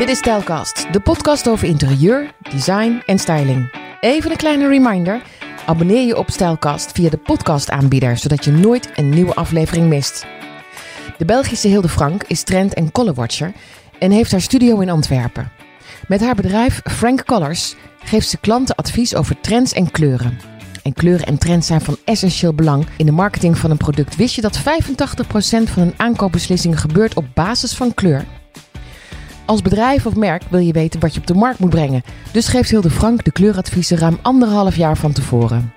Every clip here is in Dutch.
Dit is Stijlkast, de podcast over interieur, design en styling. Even een kleine reminder. Abonneer je op Stijlkast via de podcastaanbieder, zodat je nooit een nieuwe aflevering mist. De Belgische Hilde Frank is trend- en colorwatcher en heeft haar studio in Antwerpen. Met haar bedrijf Frank Colors geeft ze klanten advies over trends en kleuren. En kleuren en trends zijn van essentieel belang in de marketing van een product. Wist je dat 85% van een aankoopbeslissing gebeurt op basis van kleur? Als bedrijf of merk wil je weten wat je op de markt moet brengen. Dus geeft Hilde Frank de kleuradviezen ruim anderhalf jaar van tevoren.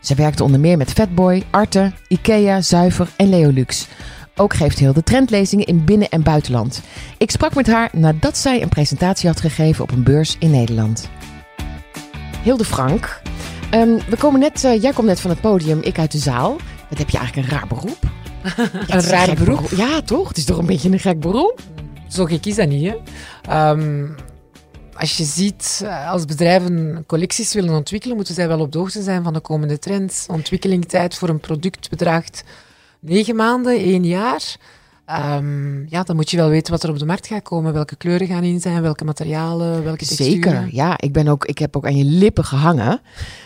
Ze werkte onder meer met Fatboy, Arte, Ikea, Zuiver en Leolux. Ook geeft Hilde trendlezingen in binnen- en buitenland. Ik sprak met haar nadat zij een presentatie had gegeven op een beurs in Nederland. Hilde Frank, ehm, we komen net, eh, jij komt net van het podium, ik uit de zaal. Wat heb je eigenlijk een raar beroep? Ja, is raar beroep? Ja, toch? Het is toch een beetje een gek beroep? Zo gek is dat niet. Hè? Ehm, als je ziet, eh, als bedrijven collecties willen ontwikkelen, moeten zij wel op de hoogte zijn van de komende trends. Ontwikkelingstijd voor een product bedraagt negen maanden, één jaar. Ehm, ja, dan moet je wel weten wat er op de markt gaat komen, welke kleuren gaan in zijn, welke materialen, welke texturen. Zeker, ja. Ik, ben ook, ik heb ook aan je lippen gehangen.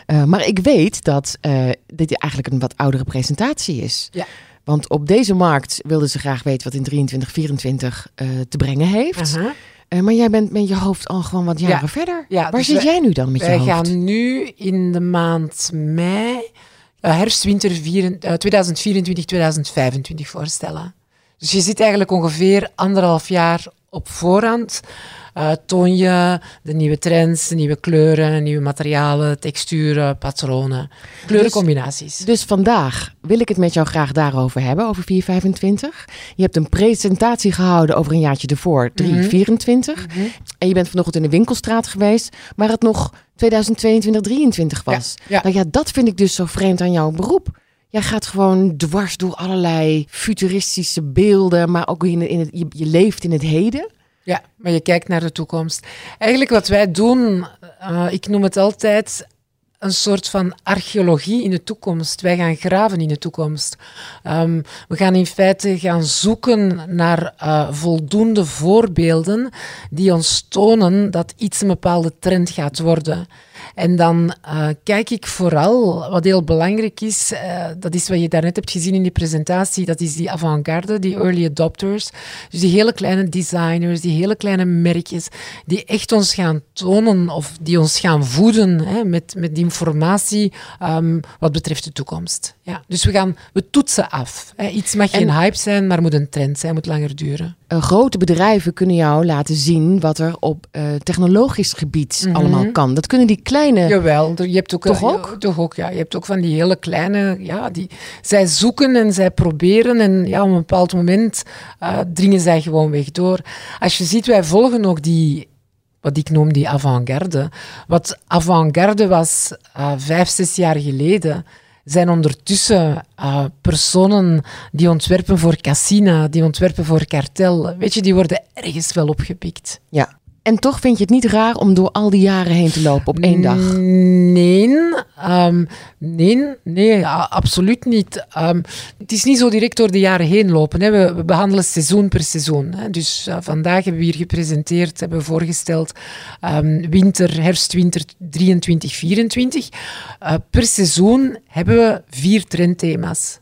Eh, maar ik weet dat eh, dit eigenlijk een wat oudere presentatie is. Ja. Want op deze markt wilden ze graag weten wat in 23, 24 eh, te brengen heeft. Eh, maar jij bent met je hoofd al gewoon wat jaren Ja. verder. Ja, Waar dus zit wij- jij nu dan met je Wij hoofd? gaan nu in de maand mei eh, herfst-winter vieren- eh, 2024-2025 voorstellen. Dus je zit eigenlijk ongeveer anderhalf jaar op voorhand. Toon je de nieuwe trends, de nieuwe kleuren, nieuwe materialen, texturen, patronen, kleurencombinaties. Dus vandaag wil ik het met jou graag daarover hebben, over 425. Je hebt een presentatie gehouden over een jaartje ervoor, 324. Mhm. En je bent vanochtend in de winkelstraat geweest, waar het nog 2022, 23 was. Ja, ja. Nou ja, dat vind ik dus zo vreemd aan jouw beroep. Jij gaat gewoon dwars door allerlei futuristische beelden, maar ook in, in het, je, leeft in het heden. Ja, maar je kijkt naar de toekomst. Eigenlijk wat wij doen, eh, ik noem het altijd een soort van archeologie in de toekomst. Wij gaan graven in de toekomst. Ehm, we gaan in feite gaan zoeken naar eh, voldoende voorbeelden die ons tonen dat iets een bepaalde trend gaat worden. En dan eh, kijk ik vooral, wat heel belangrijk is, eh, dat is wat je daarnet hebt gezien in die presentatie, dat is die avant-garde, die early adopters. Dus die hele kleine designers, die hele kleine merkjes, die echt ons gaan tonen of die ons gaan voeden hè, met, met die informatie ehm, wat betreft de toekomst. Ja, dus we, gaan, we toetsen af. Hè. Iets mag geen hype zijn, maar moet een trend zijn, moet langer duren. Eh, grote bedrijven kunnen jou laten zien wat er op technologisch gebied allemaal kan. Dat kunnen die kleine. Jawel, je hebt ook, Toch eh, ook? Toch ook, ja. Je hebt ook van die hele kleine, ja, die, zij zoeken en zij proberen en ja, op een bepaald moment eh, dringen zij gewoon weg door. Als je ziet, wij volgen ook die, wat ik noem die avant-garde. Wat avant-garde was eh, vijf, zes jaar geleden, zijn ondertussen personen die ontwerpen voor Cassina, die ontwerpen voor Kartel. Weet je, die worden ergens wel opgepikt. Ja. En toch vind je het niet raar om door al die jaren heen te lopen op één dag. Nee, ehm, nee, nee, a- absoluut niet. Ehm, het is niet zo direct door de jaren heen lopen. Hè. We, we behandelen seizoen per seizoen. Hè. Dus eh, vandaag hebben we hier gepresenteerd, hebben voorgesteld ehm, winter, herfst, winter 23, 24. Eh, per seizoen hebben we vier trendthema's.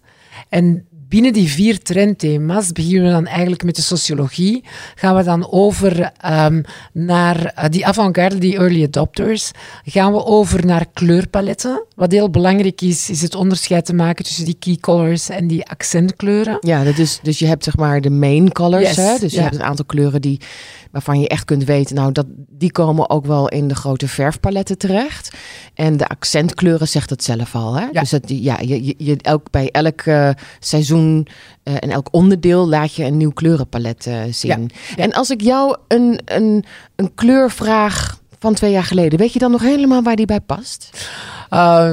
En binnen die vier trendthema's beginnen we dan eigenlijk met de sociologie. Gaan we dan over ehm, naar eh, die avant-garde, die early adopters. Gaan we over naar kleurpaletten. Wat heel belangrijk is, is het onderscheid te maken tussen die key colors en die accentkleuren. Ja, dat is, dus je hebt zeg maar de main colors. Yes, hè? Dus je ja. hebt een aantal kleuren die, waarvan je echt kunt weten, nou, dat, die komen ook wel in de grote verfpaletten terecht. En de accentkleuren zegt het zelf al. Hè? Ja. Dus dat, ja, je, je, elk, bij elk eh, seizoen eh, en elk onderdeel laat je een nieuw kleurenpalet eh, zien. ja. En als ik jou een, een, een kleur vraag van twee jaar geleden, weet je dan nog helemaal waar die bij past?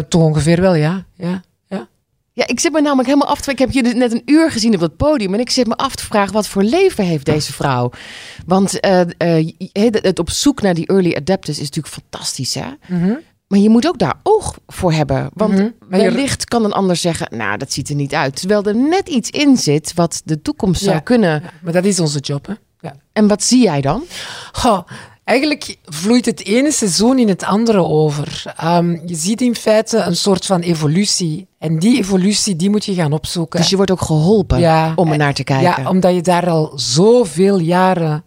Toch ongeveer wel, ja. ja, ja. Ik zit me namelijk helemaal af te Ik heb je dus net een uur gezien op dat podium. En ik zit me af te vragen, wat voor leven heeft deze vrouw? Want eh, eh, het op zoek naar die early adapters is natuurlijk fantastisch, hè? Mhm. Maar je moet ook daar oog voor hebben. Want. Maar je- wellicht kan een ander zeggen, nou, dat ziet er niet uit. Terwijl er net iets in zit wat de toekomst zou kunnen. Ja, maar dat is onze job, hè. ja. En wat zie jij dan? Goh, eigenlijk vloeit het ene seizoen in het andere over. Ehm, je ziet in feite een soort van evolutie. En die evolutie die moet je gaan opzoeken. Dus je wordt ook geholpen Ja, om er naar te kijken. Ja, omdat je daar al zoveel jaren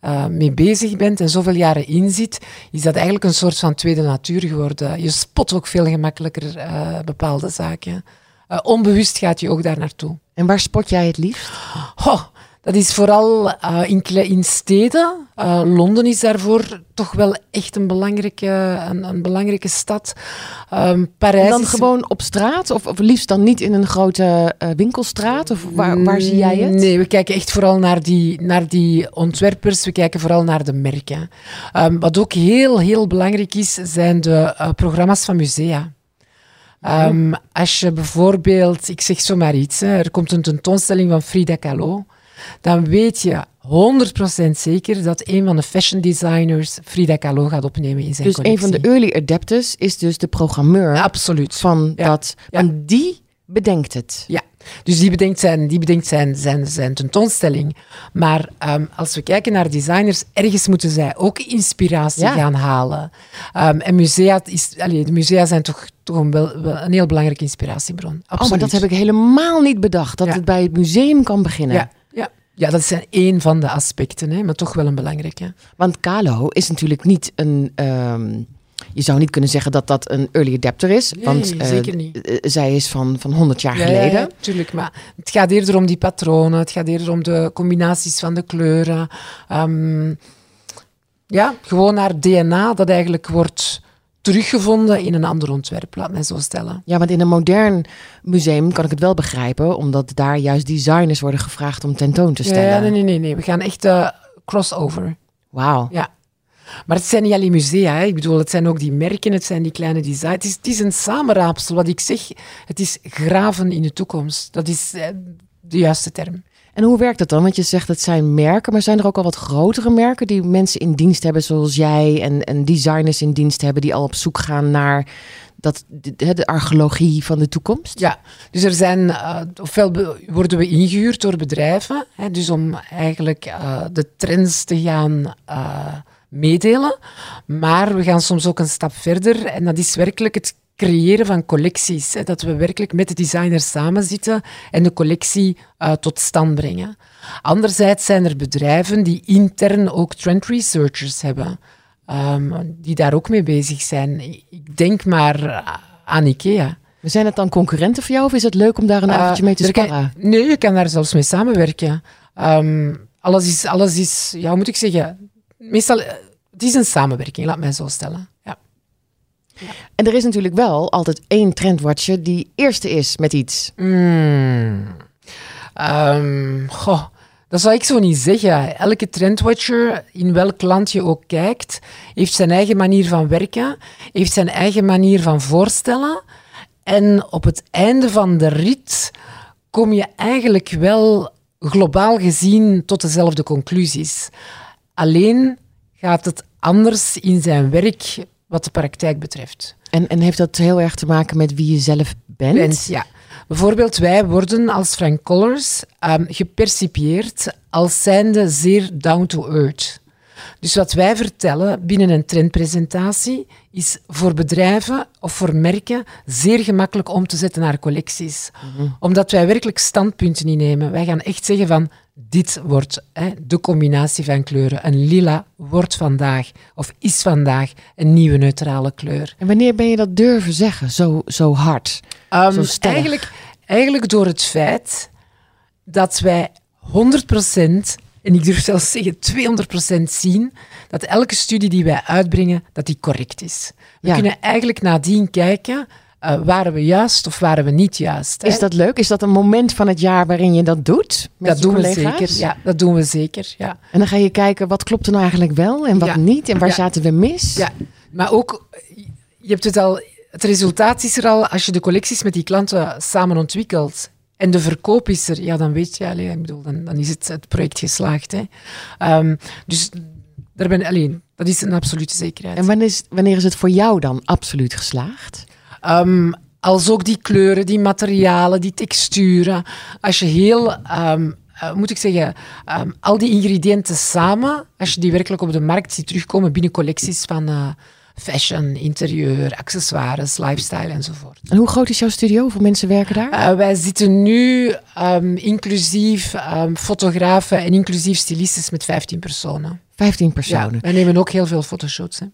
eh, mee bezig bent en zoveel jaren in zit, is dat eigenlijk een soort van tweede natuur geworden. Je spot ook veel gemakkelijker eh, bepaalde zaken. Eh, onbewust gaat je ook daar naartoe. En waar spot jij het liefst? Dat is vooral eh, in, in steden. Eh, Londen is daarvoor toch wel echt een belangrijke, een, een belangrijke stad. Ehm, Parijs En dan is- gewoon op straat? Of, of liefst dan niet in een grote eh, winkelstraat? Of waar, waar zie jij het? Nee, we kijken echt vooral naar die, naar die ontwerpers. We kijken vooral naar de merken. Ehm, wat ook heel, heel belangrijk is, zijn de programma's van musea. Ehm, Als je bijvoorbeeld, ik zeg zomaar iets, hè, er komt een tentoonstelling van Frida Kahlo, dan weet je 100% zeker dat een van de fashion designers Frida Kahlo gaat opnemen in zijn Dus een collectie. van de early adapters is dus de programmeur Absoluut. van Ja. dat. Ja. En die bedenkt het. Ja, dus die bedenkt zijn, die bedenkt zijn, zijn, zijn tentoonstelling. Maar ehm, als we kijken naar designers, ergens moeten zij ook inspiratie Ja. gaan halen. Ehm, en musea, is, allee, de musea zijn toch, toch een, wel, wel een heel belangrijke inspiratiebron. Absoluut. Oh, maar dat heb ik helemaal niet bedacht. Dat Ja. het bij het museum kan beginnen. Ja, ja. dat zijn één van de aspecten, hè, maar toch wel een belangrijke. Want Kalo is natuurlijk niet een. ehm, je zou niet kunnen zeggen dat dat een early adapter is. Nee, want eh, zeker niet. eh, zij is van, van 100 jaar Ja, geleden. Ja, tuurlijk, maar het gaat eerder om die patronen, het gaat eerder om de combinaties van de kleuren. Ehm, ja, gewoon naar DNA dat eigenlijk wordt teruggevonden in een ander ontwerp, laat mij zo stellen. Ja, want in een modern museum kan ik het wel begrijpen, omdat daar juist designers worden gevraagd om tentoon te stellen. Ja, nee, nee, nee, nee. We gaan echt eh, crossover. Wauw. Ja. Maar het zijn niet alleen musea. Hè. Ik bedoel, het zijn ook die merken, het zijn die kleine designs. Het is, het is een samenraapsel. Wat ik zeg, het is graven in de toekomst. Dat is eh, de juiste term. En hoe werkt dat dan? Want je zegt het zijn merken, maar zijn er ook al wat grotere merken die mensen in dienst hebben, zoals jij, en, en designers in dienst hebben die al op zoek gaan naar dat, de, de archeologie van de toekomst? Ja, dus er zijn, eh, ofwel worden we ingehuurd door bedrijven, hè, dus om eigenlijk eh, de trends te gaan eh, meedelen. Maar we gaan soms ook een stap verder en dat is werkelijk het creëren van collecties. Hè, dat we werkelijk met de designers samenzitten en de collectie eh, tot stand brengen. Anderzijds zijn er bedrijven die intern ook trend researchers hebben. ehm, die daar ook mee bezig zijn. Ik denk maar aan IKEA. Zijn het dan concurrenten voor jou of is het leuk om daar een Uh, avondje mee te kan- sparren? nee, je kan daar zelfs mee samenwerken. Ehm, alles, is, alles is, ja, hoe moet ik zeggen? Meestal, eh, het is een samenwerking, laat mij zo stellen. En er is natuurlijk wel altijd één trendwatcher die eerste is met iets. Mm. Ehm, dat zou ik zo niet zeggen. Elke trendwatcher, in welk land je ook kijkt, heeft zijn eigen manier van werken, heeft zijn eigen manier van voorstellen. En op het einde van de rit kom je eigenlijk wel globaal gezien tot dezelfde conclusies. Alleen gaat het anders in zijn werk wat de praktijk betreft. En, en heeft dat heel erg te maken met wie je zelf bent? Bent, ja. Bijvoorbeeld, wij worden als Frank Collars ehm, gepercipieerd als zijnde zeer down to earth. Dus wat wij vertellen binnen een trendpresentatie is voor bedrijven of voor merken zeer gemakkelijk om te zetten naar collecties. Omdat wij werkelijk standpunten innemen. Wij gaan echt zeggen van dit wordt hè, de combinatie van kleuren. Een lila wordt vandaag of is vandaag een nieuwe neutrale kleur. En wanneer ben je dat durven zeggen, zo, zo hard? Ehm, Zo eigenlijk, eigenlijk door het feit dat wij 100%, en ik durf zelfs zeggen 200% zien, dat elke studie die wij uitbrengen, dat die correct is. We Ja. kunnen eigenlijk nadien kijken, eh, waren we juist of waren we niet juist. hè? Is dat leuk? Is dat een moment van het jaar waarin je dat doet? Met dat doen we zeker. Ja, dat doen we zeker. Ja. En dan ga je kijken, wat klopt er nou eigenlijk wel en wat Ja. niet? En waar Ja. zaten we mis? Ja, maar ook, je hebt het al, het resultaat is er al als je de collecties met die klanten samen ontwikkelt. En de verkoop is er, ja, dan weet je, allee, ik bedoel, dan, dan is het, het project geslaagd. Hè. Ehm, dus daar ben, alleen, dat is een absolute zekerheid. En wanneer is, wanneer is het voor jou dan absoluut geslaagd? Ehm, als ook die kleuren, die materialen, die texturen. Als je heel ehm, uh, moet ik zeggen, um, al die ingrediënten samen, als je die werkelijk op de markt ziet terugkomen binnen collecties van uh, fashion, interieur, accessoires, lifestyle enzovoort. En hoe groot is jouw studio? Hoeveel mensen werken daar? Uh, wij zitten nu um, inclusief um, fotografen en inclusief stylistes met 15 personen. 15 personen. Ja, wij nemen ook heel veel fotoshoots. Hè?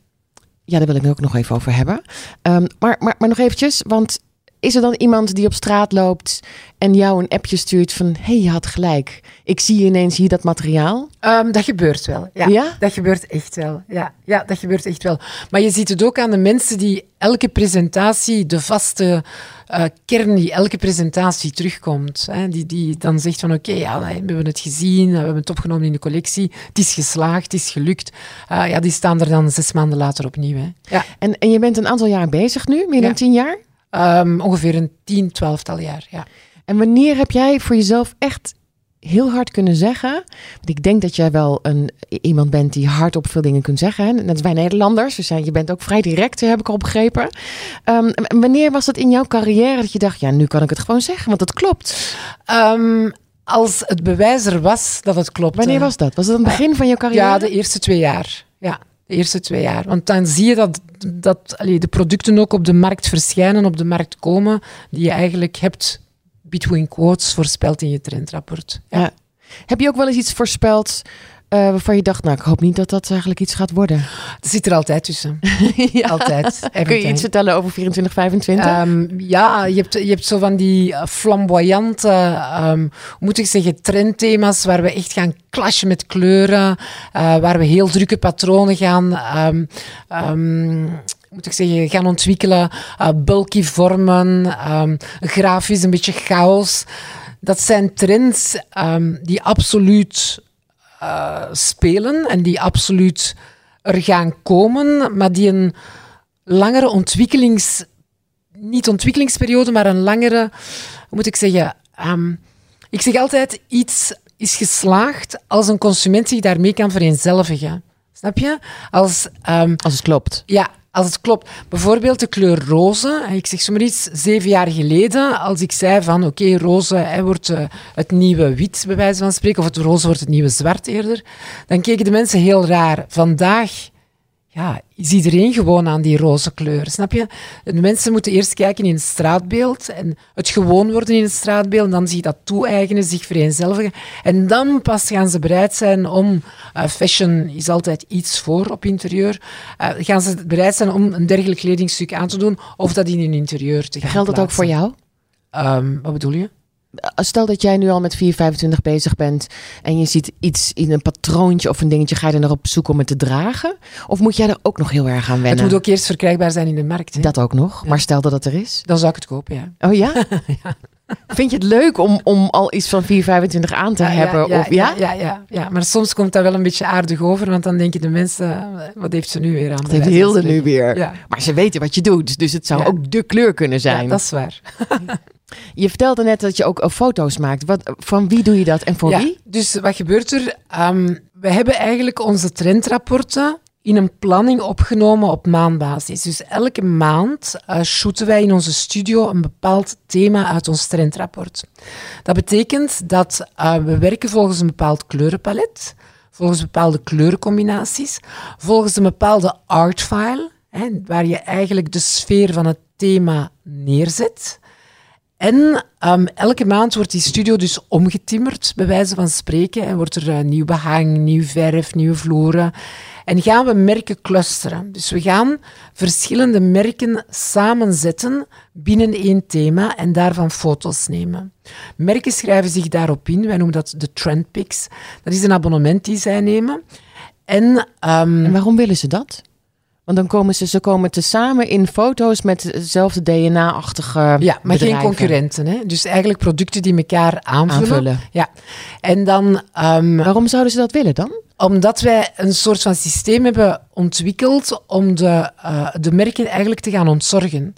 Ja, daar wil ik het ook nog even over hebben. Um, maar, maar, maar nog eventjes, want is er dan iemand die op straat loopt en jou een appje stuurt van... hé, hey, je had gelijk, ik zie ineens hier dat materiaal? Um, dat gebeurt wel, ja. ja. Dat gebeurt echt wel, ja. Ja, dat gebeurt echt wel. Maar je ziet het ook aan de mensen die elke presentatie, de vaste uh, kern die elke presentatie terugkomt. Hè, die, die dan zegt van oké, okay, ja, we hebben het gezien, we hebben het opgenomen in de collectie, het is geslaagd, het is gelukt. Uh, ja, die staan er dan zes maanden later opnieuw. Hè. Ja. En, en je bent een aantal jaar bezig nu, meer dan tien jaar? Um, ongeveer een tien, twaalftal jaar, ja. En wanneer heb jij voor jezelf echt heel hard kunnen zeggen? Want ik denk dat jij wel een, iemand bent die hard op veel dingen kunt zeggen. Hè? Net als wij Nederlanders. Dus je bent ook vrij direct, heb ik al begrepen. Um, wanneer was dat in jouw carrière dat je dacht, ja, nu kan ik het gewoon zeggen, want het klopt? Um, als het bewijs er was dat het klopt. Wanneer was dat? Was het het begin van jouw carrière? Ja, de eerste twee jaar. Ja, de eerste twee jaar. Want dan zie je dat, dat allee, de producten ook op de markt verschijnen, op de markt komen, die je eigenlijk hebt, between quotes, voorspeld in je trendrapport. Ja. Heb je ook wel eens iets voorspeld uh, waarvan je dacht, nou, ik hoop niet dat dat eigenlijk iets gaat worden? Het zit er altijd tussen. ja. Altijd. Kun je iets vertellen over 24, 25? Um, ja, je hebt, je hebt zo van die flamboyante, um, hoe moet ik zeggen, trendthema's waar we echt gaan clashen met kleuren, uh, waar we heel drukke patronen gaan... Um, moet ik zeggen, gaan ontwikkelen. Uh, bulky vormen, um, grafisch, een beetje chaos. Dat zijn trends um, die absoluut uh, spelen en die absoluut er gaan komen, maar die een langere ontwikkelings... Niet ontwikkelingsperiode, maar een langere... Hoe moet ik zeggen? Um, ik zeg altijd, iets is geslaagd als een consument zich daarmee kan vereenzelvigen. Snap je? Als, um, als het klopt. Ja, als het klopt. Bijvoorbeeld de kleur roze. Ik zeg zomaar iets, zeven jaar geleden, als ik zei van oké, okay, roze hè, wordt uh, het nieuwe wit, bij wijze van spreken, of het roze wordt het nieuwe zwart eerder, dan keken de mensen heel raar. Vandaag ja, is iedereen gewoon aan die roze kleur, snap je? De mensen moeten eerst kijken in het straatbeeld en het gewoon worden in het straatbeeld en dan zich dat toe-eigenen, zich vereenzelvigen. En dan pas gaan ze bereid zijn om, uh, fashion is altijd iets voor op interieur, uh, gaan ze bereid zijn om een dergelijk kledingstuk aan te doen of dat in hun interieur te gaan Geldt dat ook voor jou? Um, wat bedoel je? Stel dat jij nu al met 425 bezig bent en je ziet iets in een patroontje of een dingetje, ga je er naar op zoek om het te dragen? Of moet jij er ook nog heel erg aan wennen? Het moet ook eerst verkrijgbaar zijn in de markt. Hè? Dat ook nog, ja. maar stel dat het er is. Dan zou ik het kopen, ja. Oh ja? ja. Vind je het leuk om, om al iets van 425 aan te ja, hebben? Ja, of, ja? Ja, ja, ja, maar soms komt dat wel een beetje aardig over, want dan denken de mensen, wat heeft ze nu weer aan? Wat heeft Hilde nu weer? Maar ze weten wat je doet, dus het zou ook de kleur kunnen zijn. Ja, dat is waar. Je vertelde net dat je ook foto's maakt. Wat, van wie doe je dat en voor ja, wie? Dus wat gebeurt er? Um, we hebben eigenlijk onze trendrapporten in een planning opgenomen op maandbasis. Dus elke maand uh, shooten wij in onze studio een bepaald thema uit ons trendrapport. Dat betekent dat uh, we werken volgens een bepaald kleurenpalet, volgens bepaalde kleurencombinaties, volgens een bepaalde artfile, hè, waar je eigenlijk de sfeer van het thema neerzet. En um, elke maand wordt die studio dus omgetimmerd, bij wijze van spreken. En wordt er uh, nieuw behang, nieuw verf, nieuwe vloeren. En gaan we merken clusteren. Dus we gaan verschillende merken samenzetten binnen één thema en daarvan foto's nemen. Merken schrijven zich daarop in. Wij noemen dat de trendpicks. Dat is een abonnement die zij nemen. En, um, en waarom willen ze dat? Want dan komen ze, ze komen tezamen in foto's met hetzelfde DNA-achtige. Ja, maar bedrijven. geen concurrenten. Hè? Dus eigenlijk producten die elkaar aanvullen. aanvullen. Ja. En dan. Um, Waarom zouden ze dat willen dan? Omdat wij een soort van systeem hebben ontwikkeld om de, uh, de merken eigenlijk te gaan ontzorgen.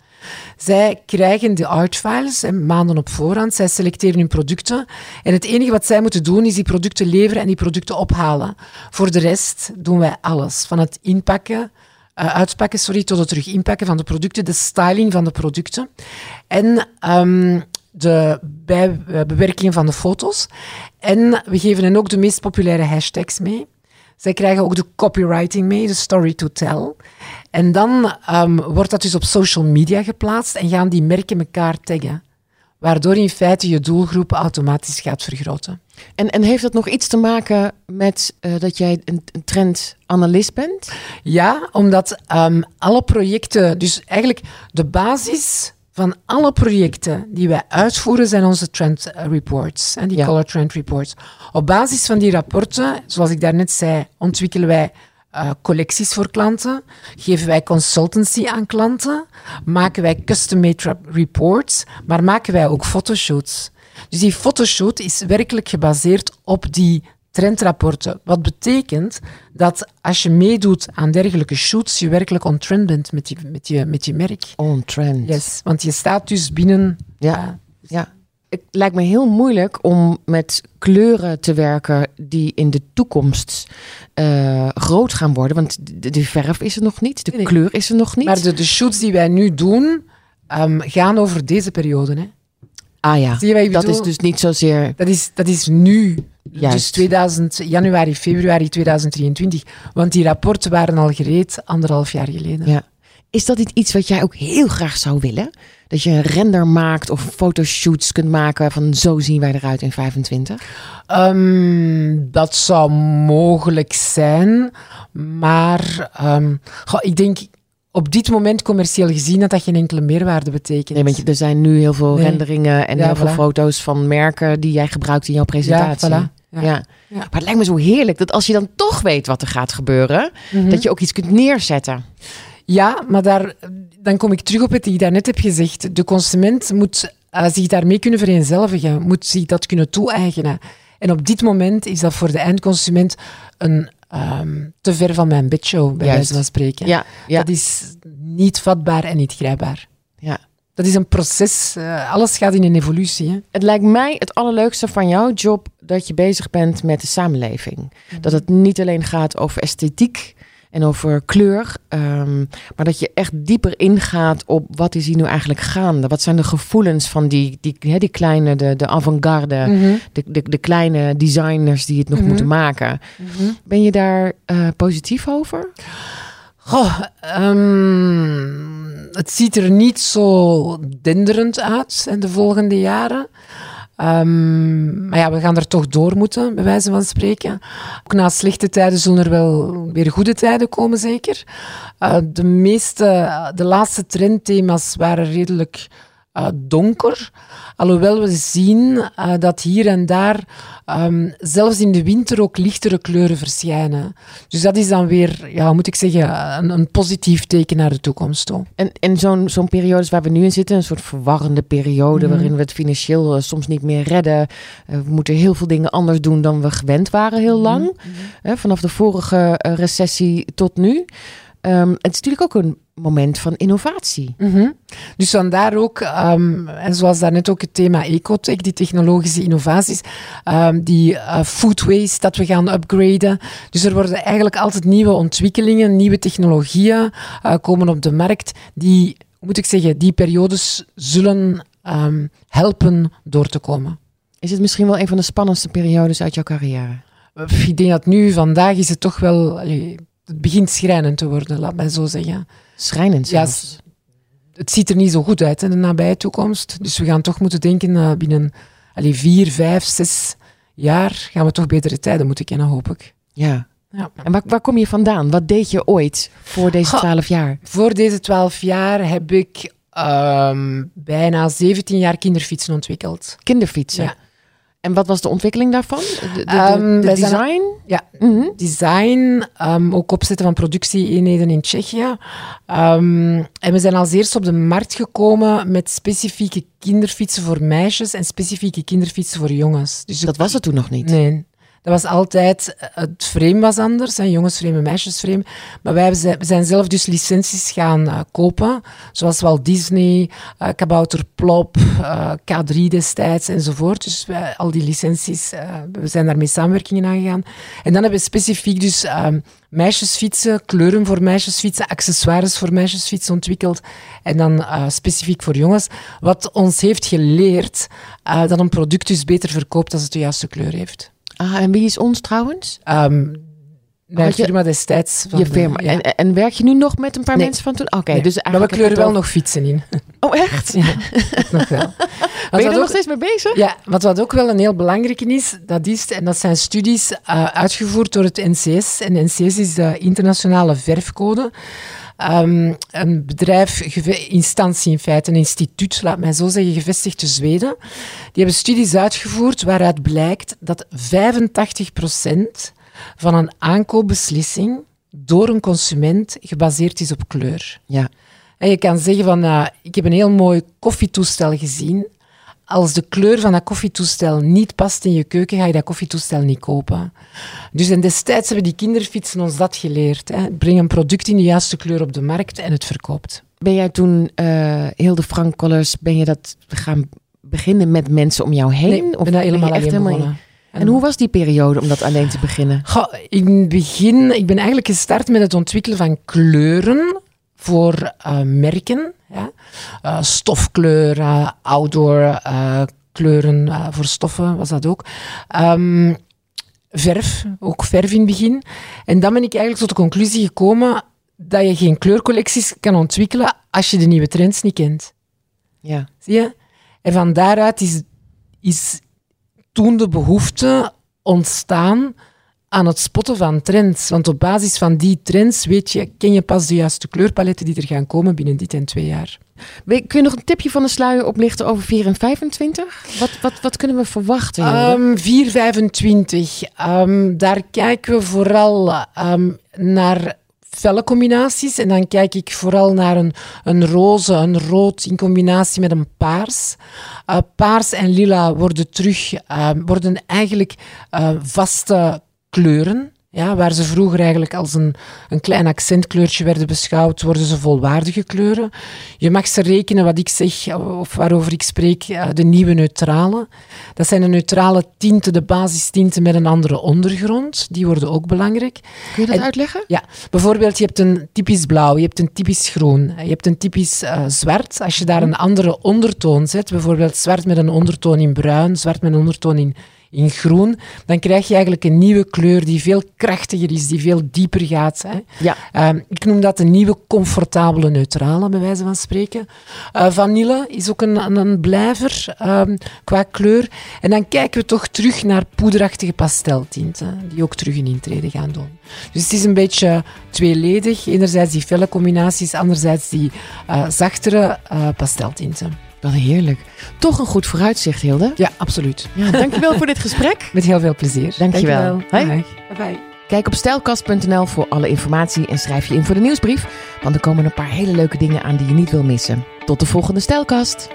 Zij krijgen de artfiles maanden op voorhand. Zij selecteren hun producten. En het enige wat zij moeten doen is die producten leveren en die producten ophalen. Voor de rest doen wij alles. Van het inpakken, uh, uitpakken, sorry, tot het terug inpakken van de producten, de styling van de producten. En um, de bijbewerking van de foto's. En we geven hen ook de meest populaire hashtags mee. Zij krijgen ook de copywriting mee, de story to tell. En dan ehm, wordt dat dus op social media geplaatst en gaan die merken elkaar taggen. Waardoor in feite je doelgroep automatisch gaat vergroten. En, en heeft dat nog iets te maken met uh, dat jij een, een trendanalist bent? Ja, omdat um, alle projecten, dus eigenlijk de basis van alle projecten die wij uitvoeren zijn onze trend reports en die ja. color trend reports. Op basis van die rapporten, zoals ik daarnet zei, ontwikkelen wij uh, collecties voor klanten, geven wij consultancy aan klanten, maken wij custom-made reports, maar maken wij ook fotoshoots. Dus die fotoshoot is werkelijk gebaseerd op die trendrapporten. Wat betekent dat als je meedoet aan dergelijke shoots, je werkelijk on trend bent met je, met je, met je merk. On trend. Yes, want je staat dus binnen. Ja, ja. Het lijkt me heel moeilijk om met kleuren te werken die in de toekomst uh, groot gaan worden. Want de, de, verf is er nog niet, de kleur is er nog niet. Maar de, de shoots die wij nu doen, um, gaan over deze periode. Hè? Ah ja, dat is dus niet zozeer... Dat is, dat is nu, Juist. dus 2000, januari, februari 2023. Want die rapporten waren al gereed anderhalf jaar geleden. Ja. Is dat iets wat jij ook heel graag zou willen? Dat je een render maakt of fotoshoots kunt maken van zo zien wij eruit in 25? Um, dat zou mogelijk zijn. Maar um, goh, ik denk op dit moment commercieel gezien dat dat geen enkele meerwaarde betekent. Nee, want er zijn nu heel veel renderingen en heel veel foto's van merken die jij gebruikt in jouw presentatie. Ja, voilà. ja. ja. Maar het lijkt me zo heerlijk dat als je dan toch weet wat er gaat gebeuren, mhm. dat je ook iets kunt neerzetten. Ja, maar daar, dan kom ik terug op wat ik daarnet heb gezegd. De consument moet uh, zich daarmee kunnen vereenzelvigen, moet zich dat kunnen toe-eigenen. En op dit moment is dat voor de eindconsument een um, te ver van mijn bedshow, bij wijze van spreken. Ja, ja. Dat is niet vatbaar en niet grijpbaar. Ja. Dat is een proces. Uh, alles gaat in een evolutie. Hè? Het lijkt mij het allerleukste van jouw job dat je bezig bent met de samenleving. Mhm. Dat het niet alleen gaat over esthetiek, en over kleur. Um, maar dat je echt dieper ingaat op wat is hier nu eigenlijk gaande? Wat zijn de gevoelens van die, die, hè, die kleine, de, de avant-garde, mhm. de, de, de, kleine designers die het nog mhm. moeten maken? Mhm. Ben je daar uh, positief over? Goh, um, het ziet er niet zo denderend uit in de volgende jaren. Um, maar ja, we gaan er toch door moeten, bij wijze van spreken. Ook na slechte tijden zullen er wel weer goede tijden komen, zeker. Uh, de meeste, de laatste trendthema's waren redelijk uh, donker. Alhoewel we zien uh, dat hier en daar um, zelfs in de winter ook lichtere kleuren verschijnen. Dus dat is dan weer, ja, moet ik zeggen, een, een positief teken naar de toekomst toe. En, en zo'n zo'n periode waar we nu in zitten, een soort verwarrende periode mhm. waarin we het financieel uh, soms niet meer redden. we moeten heel veel dingen anders doen dan we gewend waren heel mhm. lang. Mm vanaf de vorige recessie tot nu. Um, het is natuurlijk ook een moment van innovatie. Mhm. Dus vandaar ook, um, en zoals daarnet ook het thema ecotech, die technologische innovaties, um, die uh, food waste dat we gaan upgraden. Dus er worden eigenlijk altijd nieuwe ontwikkelingen, nieuwe technologieën uh, komen op de markt die, moet ik zeggen, die periodes zullen helpen door te komen. Is het misschien wel een van de spannendste periodes uit jouw carrière? Ik denk dat nu, vandaag is het toch wel... Allee, het begint schrijnend te worden, laat mij zo zeggen. Schrijnend Ja, het ziet er niet zo goed uit in de nabije toekomst. Dus we gaan toch moeten denken uh, binnen allez, vier, vijf, zes jaar gaan we toch betere tijden moeten kennen, hoop ik. Ja. ja. En waar, waar kom je vandaan? Wat deed je ooit voor deze twaalf jaar? Voor deze twaalf jaar heb ik um, bijna 17 jaar kinderfietsen ontwikkeld. Kinderfietsen? Ja. En wat was de ontwikkeling daarvan? De, de, um, design? ja, mm -hmm. design. Um, ook opzetten van productieeenheden in Tsjechië. Um, en we zijn als eerste op de markt gekomen met specifieke kinderfietsen voor meisjes en specifieke kinderfietsen voor jongens. Dus dat was het toen nog niet? Nee. Dat was altijd, het frame was anders, hè, jongensframe en meisjesframe. Maar wij zijn, zelf dus licenties gaan uh, kopen, zoals Walt Disney, uh, Kabouter Plop, uh, K3 destijds enzovoort. Dus wij, al die licenties, we zijn daarmee samenwerkingen aangegaan. En dan hebben we specifiek dus ehm, meisjesfietsen, kleuren voor meisjesfietsen, accessoires voor meisjesfietsen ontwikkeld. En dan specifiek voor jongens. Wat ons heeft geleerd dat een product dus beter verkoopt als het de juiste kleur heeft. Ah, en wie is ons trouwens? Um, mijn je, firma destijds. Van je firma. En, en, werk je nu nog met een paar mensen van toen? Oké, dus maar we kleuren wel nog fietsen in. Oh, echt? Ja, nog wel. ben je er nog steeds mee bezig? Ja, wat, wat ook wel een heel belangrijke is, dat is, en dat zijn studies uh, uitgevoerd door het NCS. En NCS is de internationale verfcode. Um, een bedrijf, instantie in feite, een instituut, laat mij zo zeggen, gevestigd te Zweden. Die hebben studies uitgevoerd waaruit blijkt dat 85% van een aankoopbeslissing door een consument gebaseerd is op kleur. Ja. En je kan zeggen van, uh, ik heb een heel mooi koffietoestel gezien als de kleur van dat koffietoestel niet past in je keuken, ga je dat koffietoestel niet kopen. Dus en destijds hebben die kinderfietsen ons dat geleerd. Hè. Breng een product in de juiste kleur op de markt en het verkoopt. Ben jij toen, uh, heel de Frank Colors, ben je dat gaan beginnen met mensen om jou heen? Nee, of ben dat helemaal echt helemaal En hoe was die periode om dat alleen te beginnen? Goh, in het begin, ik ben eigenlijk gestart met het ontwikkelen van kleuren voor uh, merken. Ja? Uh, stofkleuren, outdoor uh, kleuren voor stoffen was dat ook. Um, verf, ook verf in het begin. En dan ben ik eigenlijk tot de conclusie gekomen dat je geen kleurcollecties kan ontwikkelen als je de nieuwe trends niet kent. Ja. Zie je? En van daaruit is, is toen de behoefte ontstaan aan het spotten van trends. Want op basis van die trends weet je, ken je pas de juiste kleurpaletten die er gaan komen binnen dit en twee jaar. Kun je nog een tipje van de sluier oplichten over 4 en 25? Wat, wat, wat kunnen we verwachten? Um, 4, 25. Um, daar kijken we vooral um, naar felle combinaties. En dan kijk ik vooral naar een, een roze, een rood in combinatie met een paars. Uh, paars en lila worden terug, uh, worden eigenlijk uh, vaste kleuren. Ja, waar ze vroeger eigenlijk als een, een klein accentkleurtje werden beschouwd, worden ze volwaardige kleuren. Je mag ze rekenen, wat ik zeg, of waarover ik spreek, eh, de nieuwe neutrale. Dat zijn de neutrale tinten, de basistinten met een andere ondergrond. Die worden ook belangrijk. Kun je dat uitleggen? Ja, bijvoorbeeld je hebt een typisch blauw, je hebt een typisch groen, je hebt een typisch uh, zwart. Als je daar een andere ondertoon zet, bijvoorbeeld zwart met een ondertoon in bruin, zwart met een ondertoon in in groen, dan krijg je eigenlijk een nieuwe kleur die veel krachtiger is, die veel dieper gaat. Hè. Ja. Uh, ik noem dat een nieuwe comfortabele neutrale, bij wijze van spreken. Uh, vanille is ook een, een, blijver um, qua kleur. En dan kijken we toch terug naar poederachtige pasteltinten, die ook terug een intrede gaan doen. Dus het is een beetje tweeledig. Enerzijds die felle combinaties, anderzijds die uh, zachtere uh, pasteltinten. Wat heerlijk. Toch een goed vooruitzicht, Hilde. Ja, absoluut. Ja, dankjewel voor dit gesprek. Met heel veel plezier. Dankjewel. dankjewel. Bye. Kijk op stijlkast.nl voor alle informatie en schrijf je in voor de nieuwsbrief. Want er komen een paar hele leuke dingen aan die je niet wil missen. Tot de volgende Stijlkast.